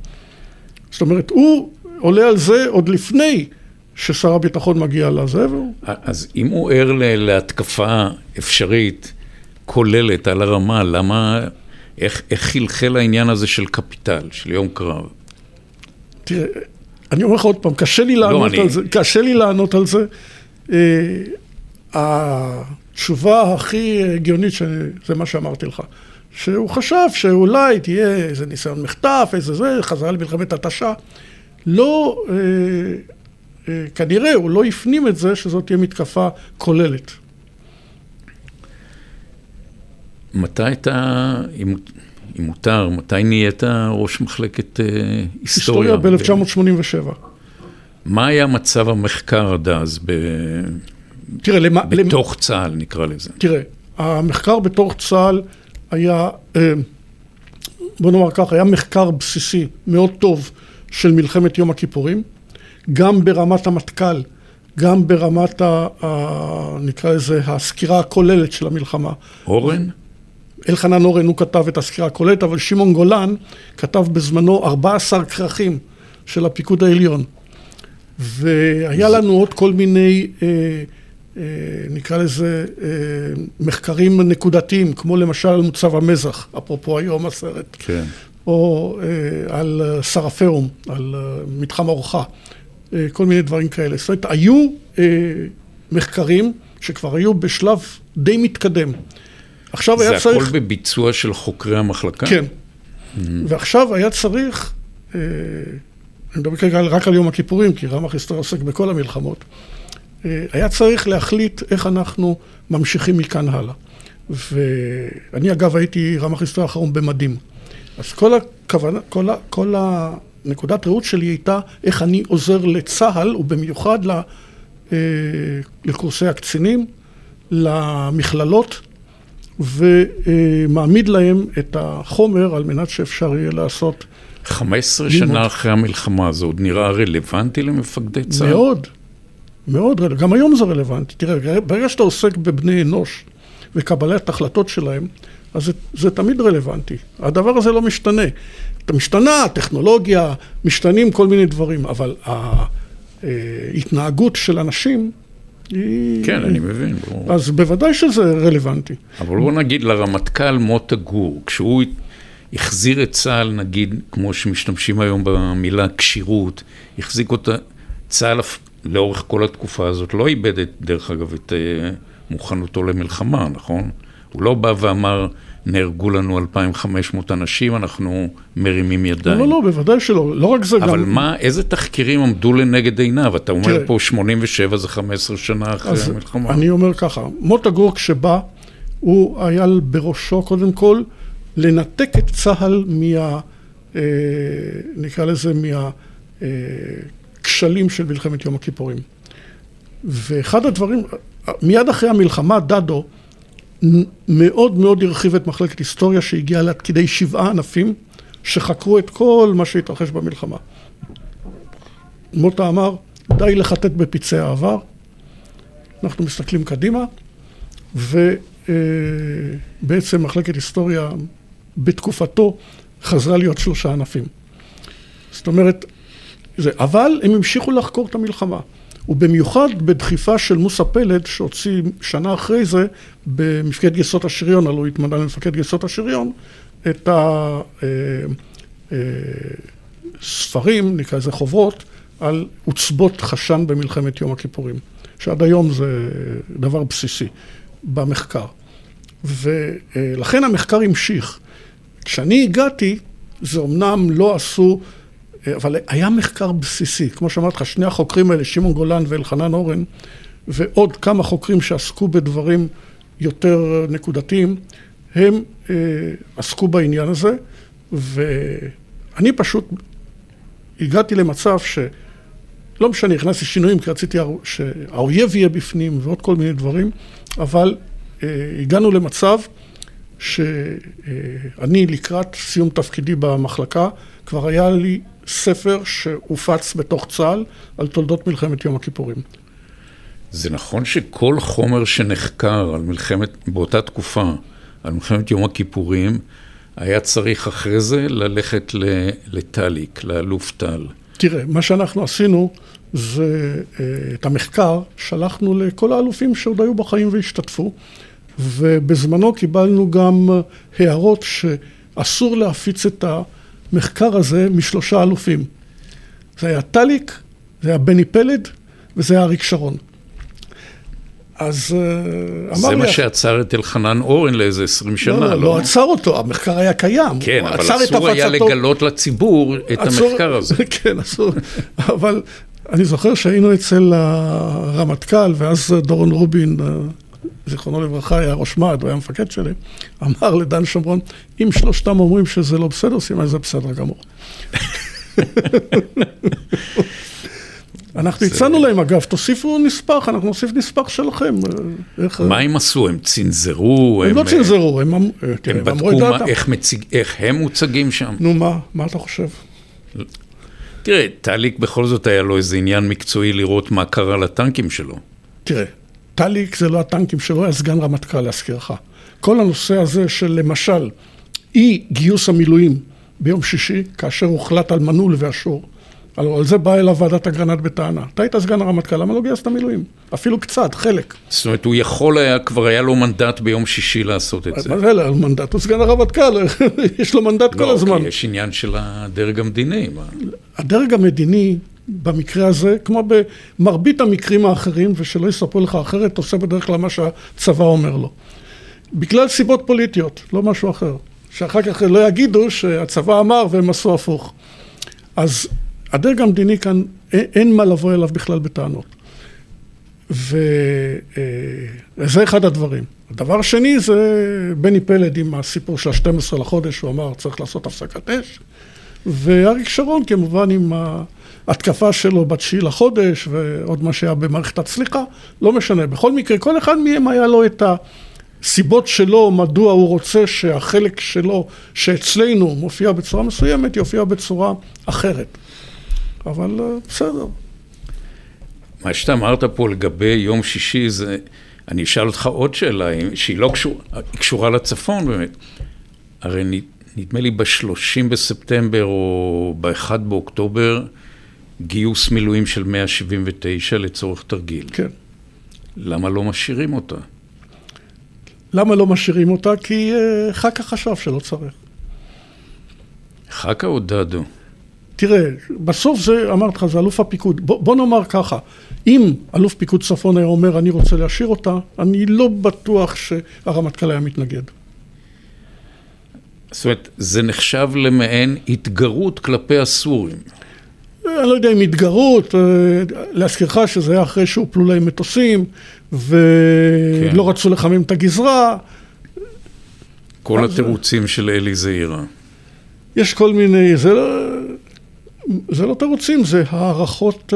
S3: זאת אומרת, הוא עולה על זה עוד לפני ששר הביטחון מגיע לזה. והוא...
S2: אז אם הוא ער להתקפה אפשרית, כוללת על הרמה, למה, איך, איך חלחל העניין הזה של קפיטל, של יום קרב?
S3: תראה, אני אומר לך עוד פעם, קשה לי לענות לא, על אני... זה, קשה לי לענות על זה. אה, התשובה הכי הגיונית, זה מה שאמרתי לך, שהוא חשב שאולי תהיה איזה ניסיון מחטף, איזה זה, חזרה למלחמת התשה. לא, אה, אה, כנראה הוא לא הפנים את זה שזאת תהיה מתקפה כוללת.
S2: מתי אתה, אם, אם מותר, מתי נהיית ראש מחלקת אה, היסטוריה?
S3: היסטוריה ב-1987.
S2: מה היה מצב המחקר עד אז ב... תראה, למה... בתוך למ... צה"ל נקרא לזה.
S3: תראה, המחקר בתוך צה"ל היה, אה, בוא נאמר ככה, היה מחקר בסיסי מאוד טוב של מלחמת יום הכיפורים, גם ברמת המטכ"ל גם ברמת, ה, ה, נקרא לזה, הסקירה הכוללת של המלחמה.
S2: אורן?
S3: אלחנן אורן הוא כתב את הסקירה הכוללת, אבל שמעון גולן כתב בזמנו 14 כרכים של הפיקוד העליון. והיה לנו עוד כל מיני, אה, אה, נקרא לזה, אה, מחקרים נקודתיים, כמו למשל על מוצב המזח, אפרופו היום הסרט.
S2: כן.
S3: או אה, על סרפאום, על אה, מתחם אורחה, אה, כל מיני דברים כאלה. זאת אומרת, היו אה, מחקרים שכבר היו בשלב די מתקדם.
S2: עכשיו היה צריך... זה הכל בביצוע של חוקרי המחלקה?
S3: כן. Mm-hmm. ועכשיו היה צריך, אה, אני מדבר כרגע רק על יום הכיפורים, כי רמ"ח היסטוריה עוסק בכל המלחמות, אה, היה צריך להחליט איך אנחנו ממשיכים מכאן הלאה. ואני אגב הייתי רמ"ח היסטוריה האחרון במדים. אז כל הכוונה, כל, ה, כל הנקודת ראות שלי הייתה איך אני עוזר לצה"ל, ובמיוחד אה, לקורסי הקצינים, למכללות, ומעמיד להם את החומר על מנת שאפשר יהיה לעשות...
S2: 15 לימוד. שנה אחרי המלחמה, זה עוד נראה רלוונטי למפקדי צה"ל?
S3: מאוד, מאוד רלוונטי. גם היום זה רלוונטי. תראה, ברגע שאתה עוסק בבני אנוש וקבלת החלטות שלהם, אז זה, זה תמיד רלוונטי. הדבר הזה לא משתנה. משתנה הטכנולוגיה, משתנים כל מיני דברים, אבל ההתנהגות של אנשים היא...
S2: כן, אני מבין. ברור.
S3: אז בוודאי שזה רלוונטי.
S2: אבל בוא נגיד לרמטכ"ל מוטה גור, כשהוא החזיר את צה"ל, נגיד, כמו שמשתמשים היום במילה כשירות, החזיק אותה, צה"ל לאורך כל התקופה הזאת לא איבד, את, דרך אגב, את אה, מוכנותו למלחמה, נכון? הוא לא בא ואמר, נהרגו לנו 2,500 אנשים, אנחנו מרימים ידיים.
S3: לא, לא, לא, בוודאי שלא. לא רק זה
S2: אבל
S3: גם...
S2: אבל מה, איזה תחקירים עמדו לנגד עיניו? אתה אומר תראה, פה 87 זה 15 שנה אחרי המלחמה.
S3: אני אומר ככה, מוטה גור כשבא, הוא היה בראשו קודם כל לנתק את צה"ל מה... אה, נקרא לזה מהכשלים אה, של מלחמת יום הכיפורים. ואחד הדברים, מיד אחרי המלחמה, דדו, מאוד מאוד הרחיב את מחלקת היסטוריה שהגיעה לעד כדי שבעה ענפים שחקרו את כל מה שהתרחש במלחמה. מוטה אמר, די לחטט בפצעי העבר, אנחנו מסתכלים קדימה, ובעצם מחלקת היסטוריה בתקופתו חזרה להיות שלושה ענפים. זאת אומרת, זה, אבל הם המשיכו לחקור את המלחמה. ובמיוחד בדחיפה של מוסא פלד שהוציא שנה אחרי זה במפקד גייסות השריון, הלוא התמנה למפקד גייסות השריון, את הספרים, אה, נקרא לזה חוברות, על עוצבות חשן במלחמת יום הכיפורים, שעד היום זה דבר בסיסי במחקר. ולכן המחקר המשיך. כשאני הגעתי, זה אמנם לא עשו אבל היה מחקר בסיסי, כמו שאמרתי לך, שני החוקרים האלה, שמעון גולן ואלחנן אורן, ועוד כמה חוקרים שעסקו בדברים יותר נקודתיים, הם אה, עסקו בעניין הזה, ואני פשוט הגעתי למצב ש... לא משנה, הכנסתי שינויים כי רציתי שהאויב יהיה בפנים ועוד כל מיני דברים, אבל אה, הגענו למצב שאני לקראת סיום תפקידי במחלקה, כבר היה לי ספר שהופץ בתוך צה"ל על תולדות מלחמת יום הכיפורים.
S2: זה נכון שכל חומר שנחקר על מלחמת, באותה תקופה, על מלחמת יום הכיפורים, היה צריך אחרי זה ללכת לטאליק, לאלוף טל.
S3: תראה, מה שאנחנו עשינו זה אה, את המחקר שלחנו לכל האלופים שעוד היו בחיים והשתתפו, ובזמנו קיבלנו גם הערות שאסור להפיץ את ה... המחקר הזה משלושה אלופים. זה היה טליק, זה היה בני פלד וזה היה אריק שרון. אז
S2: אה, אמר לי... זה מה שעצר את אלחנן אורן לאיזה עשרים שנה, לא?
S3: לא, לא עצר אותו, המחקר היה קיים.
S2: כן, אבל אסור היה לגלות לציבור את המחקר הזה. [laughs]
S3: כן, אסור, אבל אני זוכר שהיינו אצל הרמטכ"ל, ואז דורון רובין, אה, זיכרונו לברכה, היה ראש מ"ד, הוא היה המפקד שלי, אמר לדן שומרון, אם שלושתם אומרים שזה לא בסדר, סימן זה בסדר גמור. אנחנו הצענו להם, אגב, תוסיפו נספח, אנחנו נוסיף נספח שלכם.
S2: מה הם עשו? הם צנזרו?
S3: הם לא צנזרו, הם אמרו
S2: את דעתם. איך הם מוצגים שם?
S3: נו, מה? מה אתה חושב?
S2: תראה, טליק בכל זאת היה לו איזה עניין מקצועי לראות מה קרה לטנקים שלו.
S3: תראה, טליק זה לא הטנקים שלו, היה סגן רמטכ"ל להזכירך. כל הנושא הזה של למשל אי גיוס המילואים ביום שישי, כאשר הוחלט על מנעול ואשור, על זה באה אליו ועדת אגרנט בטענה. אתה היית סגן הרמטכ"ל, למה לא גייסת מילואים? אפילו קצת, חלק.
S2: זאת אומרת, הוא יכול היה, כבר היה לו מנדט ביום שישי לעשות את זה.
S3: מה זה, היה לו מנדט? הוא סגן הרמטכ"ל, [laughs] יש לו מנדט כל
S2: לא,
S3: הזמן.
S2: כי יש עניין של הדרג המדיני. מה-
S3: הדרג המדיני, במקרה הזה, כמו במרבית המקרים האחרים, ושלא יספרו לך אחרת, עושה בדרך כלל מה שהצבא אומר לו. בגלל סיבות פוליטיות, לא משהו אחר. שאחר כך לא יגידו שהצבא אמר והם עשו הפוך. אז הדרג המדיני כאן, אין, מה לבוא אליו בכלל בטענות. וזה אחד הדברים. הדבר השני זה בני פלד עם הסיפור של ה-12 לחודש, הוא אמר צריך לעשות הפסקת אש. ואריק שרון כמובן עם ההתקפה שלו בתשיעי לחודש ועוד מה שהיה במערכת הצליחה, לא משנה. בכל מקרה, כל אחד מהם היה לו את הסיבות שלו, מדוע הוא רוצה שהחלק שלו, שאצלנו מופיע בצורה מסוימת, יופיע בצורה אחרת. אבל אה, בסדר.
S2: מה שאתה אמרת פה לגבי יום שישי זה, אני אשאל אותך עוד שאלה, שהיא לא קשורה, קשורה לצפון באמת. הרי נדמה לי ב-30 בספטמבר או ב-1 באוקטובר, גיוס מילואים של 179 לצורך תרגיל.
S3: כן.
S2: למה לא משאירים אותה?
S3: למה לא משאירים אותה? כי uh, חכה חשב שלא צריך.
S2: חכה או דדו?
S3: תראה, בסוף זה, אמרתי לך, זה אלוף הפיקוד. בוא, בוא נאמר ככה, אם אלוף פיקוד צפון היה אומר, אני רוצה להשאיר אותה, אני לא בטוח שהרמטכ"ל היה מתנגד.
S2: זאת אומרת, זה נחשב למעין התגרות כלפי הסורים.
S3: אני לא יודע אם התגרות, להזכירך שזה היה אחרי שהופלו להם מטוסים, ולא כן. רצו לחמם את הגזרה.
S2: כל התירוצים של אלי זעירה.
S3: יש כל מיני, זה לא, זה לא תירוצים, זה הערכות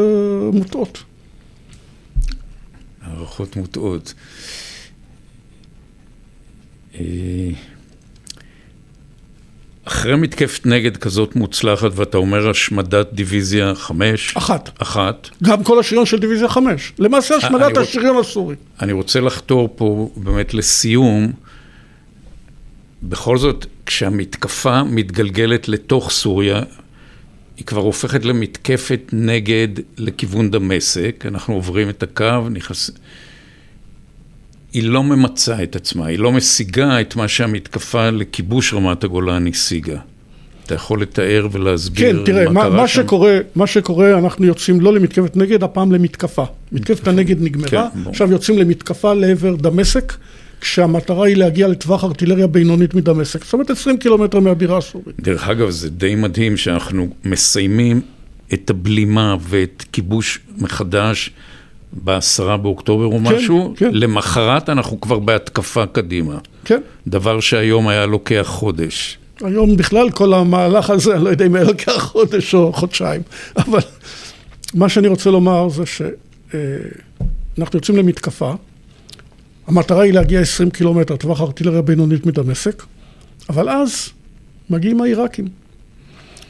S3: מוטעות.
S2: הערכות מוטעות. אחרי מתקפת נגד כזאת מוצלחת, ואתה אומר השמדת דיוויזיה חמש?
S3: אחת.
S2: אחת.
S3: גם כל השריון של דיוויזיה חמש. למעשה השמדת השריון הסורי.
S2: אני רוצה לחתור פה באמת לסיום. בכל זאת, כשהמתקפה מתגלגלת לתוך סוריה, היא כבר הופכת למתקפת נגד לכיוון דמשק, אנחנו עוברים את הקו, נכנס... היא לא ממצה את עצמה, היא לא משיגה את מה שהמתקפה לכיבוש רמת הגולן השיגה. אתה יכול לתאר ולהסביר
S3: כן, תראה, מה, מה, שקורה, מה שקורה, אנחנו יוצאים לא למתקפת נגד, הפעם למתקפה. מתקפת הנגד נגמרה, כן, עכשיו יוצאים למתקפה לעבר דמשק, כשהמטרה היא להגיע לטווח ארטילריה בינונית מדמשק. זאת אומרת 20 קילומטר מהבירה הסורית.
S2: דרך אגב, זה די מדהים שאנחנו מסיימים את הבלימה ואת כיבוש מחדש בעשרה באוקטובר או
S3: כן,
S2: משהו,
S3: כן.
S2: למחרת אנחנו כבר בהתקפה קדימה.
S3: כן.
S2: דבר שהיום היה לוקח חודש.
S3: היום בכלל כל המהלך הזה, אני לא יודע אם היה לוקח חודש או חודשיים, אבל מה שאני רוצה לומר זה שאנחנו יוצאים למתקפה, המטרה היא להגיע 20 קילומטר, טווח ארטילריה בינונית מדמשק, אבל אז מגיעים העיראקים.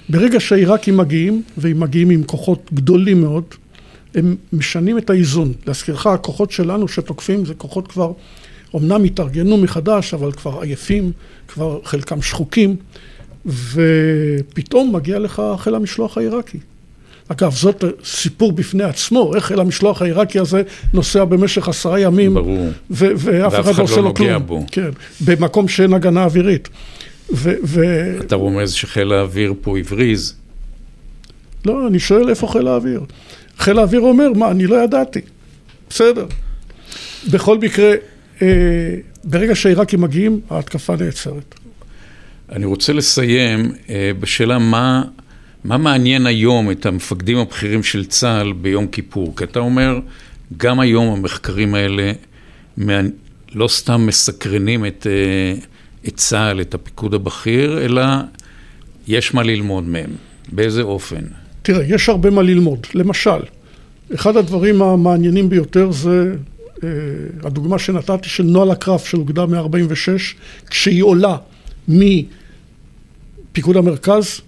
S3: ברגע שהעיראקים מגיעים, והם מגיעים עם כוחות גדולים מאוד, הם משנים את האיזון. להזכירך, הכוחות שלנו שתוקפים זה כוחות כבר, אמנם התארגנו מחדש, אבל כבר עייפים, כבר חלקם שחוקים, ופתאום מגיע לך חיל המשלוח העיראקי. אגב, זאת סיפור בפני עצמו, איך חיל המשלוח העיראקי הזה נוסע במשך עשרה ימים,
S2: ברור.
S3: ו- ואף אחד לא עושה
S2: לא
S3: לו כלום.
S2: בו.
S3: כן, במקום שאין הגנה אווירית. ו- ו-
S2: אתה רומז שחיל האוויר פה הבריז.
S3: לא, אני שואל איפה חיל האוויר. חיל האוויר אומר, מה, אני לא ידעתי. בסדר. בכל מקרה, אה, ברגע שהעיראקים מגיעים, ההתקפה נעצרת.
S2: אני רוצה לסיים אה, בשאלה מה, מה מעניין היום את המפקדים הבכירים של צה"ל ביום כיפור. כי אתה אומר, גם היום המחקרים האלה מעני... לא סתם מסקרנים את, אה, את צה"ל, את הפיקוד הבכיר, אלא יש מה ללמוד מהם. באיזה אופן?
S3: תראה, יש הרבה מה ללמוד. למשל, אחד הדברים המעניינים ביותר זה אה, הדוגמה שנתתי של נוהל הקרב של אוגדה 146, כשהיא עולה מפיקוד המרכז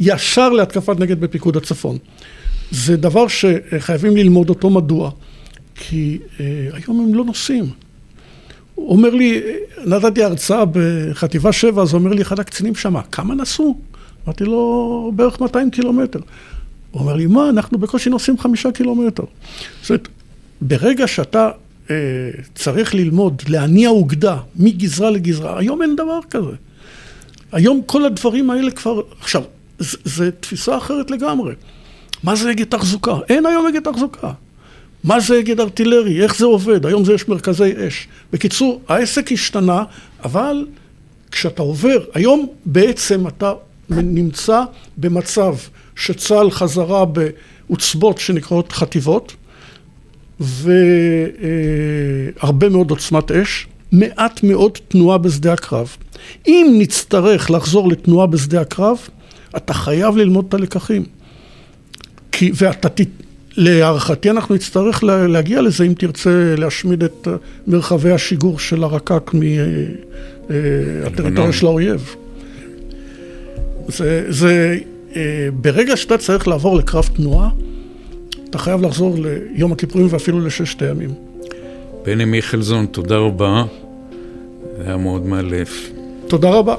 S3: ישר להתקפת נגד בפיקוד הצפון. זה דבר שחייבים ללמוד אותו מדוע, כי אה, היום הם לא נוסעים. הוא אומר לי, נתתי הרצאה בחטיבה 7, אז הוא אומר לי אחד הקצינים שם, כמה נסעו? אמרתי לו, בערך 200 קילומטר. הוא אומר לי, מה, אנחנו בקושי נוסעים חמישה קילומטר. זאת אומרת, ברגע שאתה אה, צריך ללמוד, להניע אוגדה מגזרה לגזרה, היום אין דבר כזה. היום כל הדברים האלה כבר, עכשיו, זו תפיסה אחרת לגמרי. מה זה אגד תחזוקה? אין היום אגד תחזוקה. מה זה אגד ארטילרי? איך זה עובד? היום זה יש מרכזי אש. בקיצור, העסק השתנה, אבל כשאתה עובר, היום בעצם אתה נמצא במצב שצה"ל חזרה בעוצבות שנקראות חטיבות, והרבה מאוד עוצמת אש, מעט מאוד תנועה בשדה הקרב. אם נצטרך לחזור לתנועה בשדה הקרב, אתה חייב ללמוד את הלקחים. כי, ואתה, להערכתי אנחנו נצטרך להגיע לזה אם תרצה להשמיד את מרחבי השיגור של הרק"ק מהטריטוריה של האויב. זה, זה, אה, ברגע שאתה צריך לעבור לקרב תנועה, אתה חייב לחזור ליום הכיפורים ואפילו לששת הימים.
S2: בני מיכלזון, תודה רבה. זה היה מאוד מאלף.
S3: תודה רבה.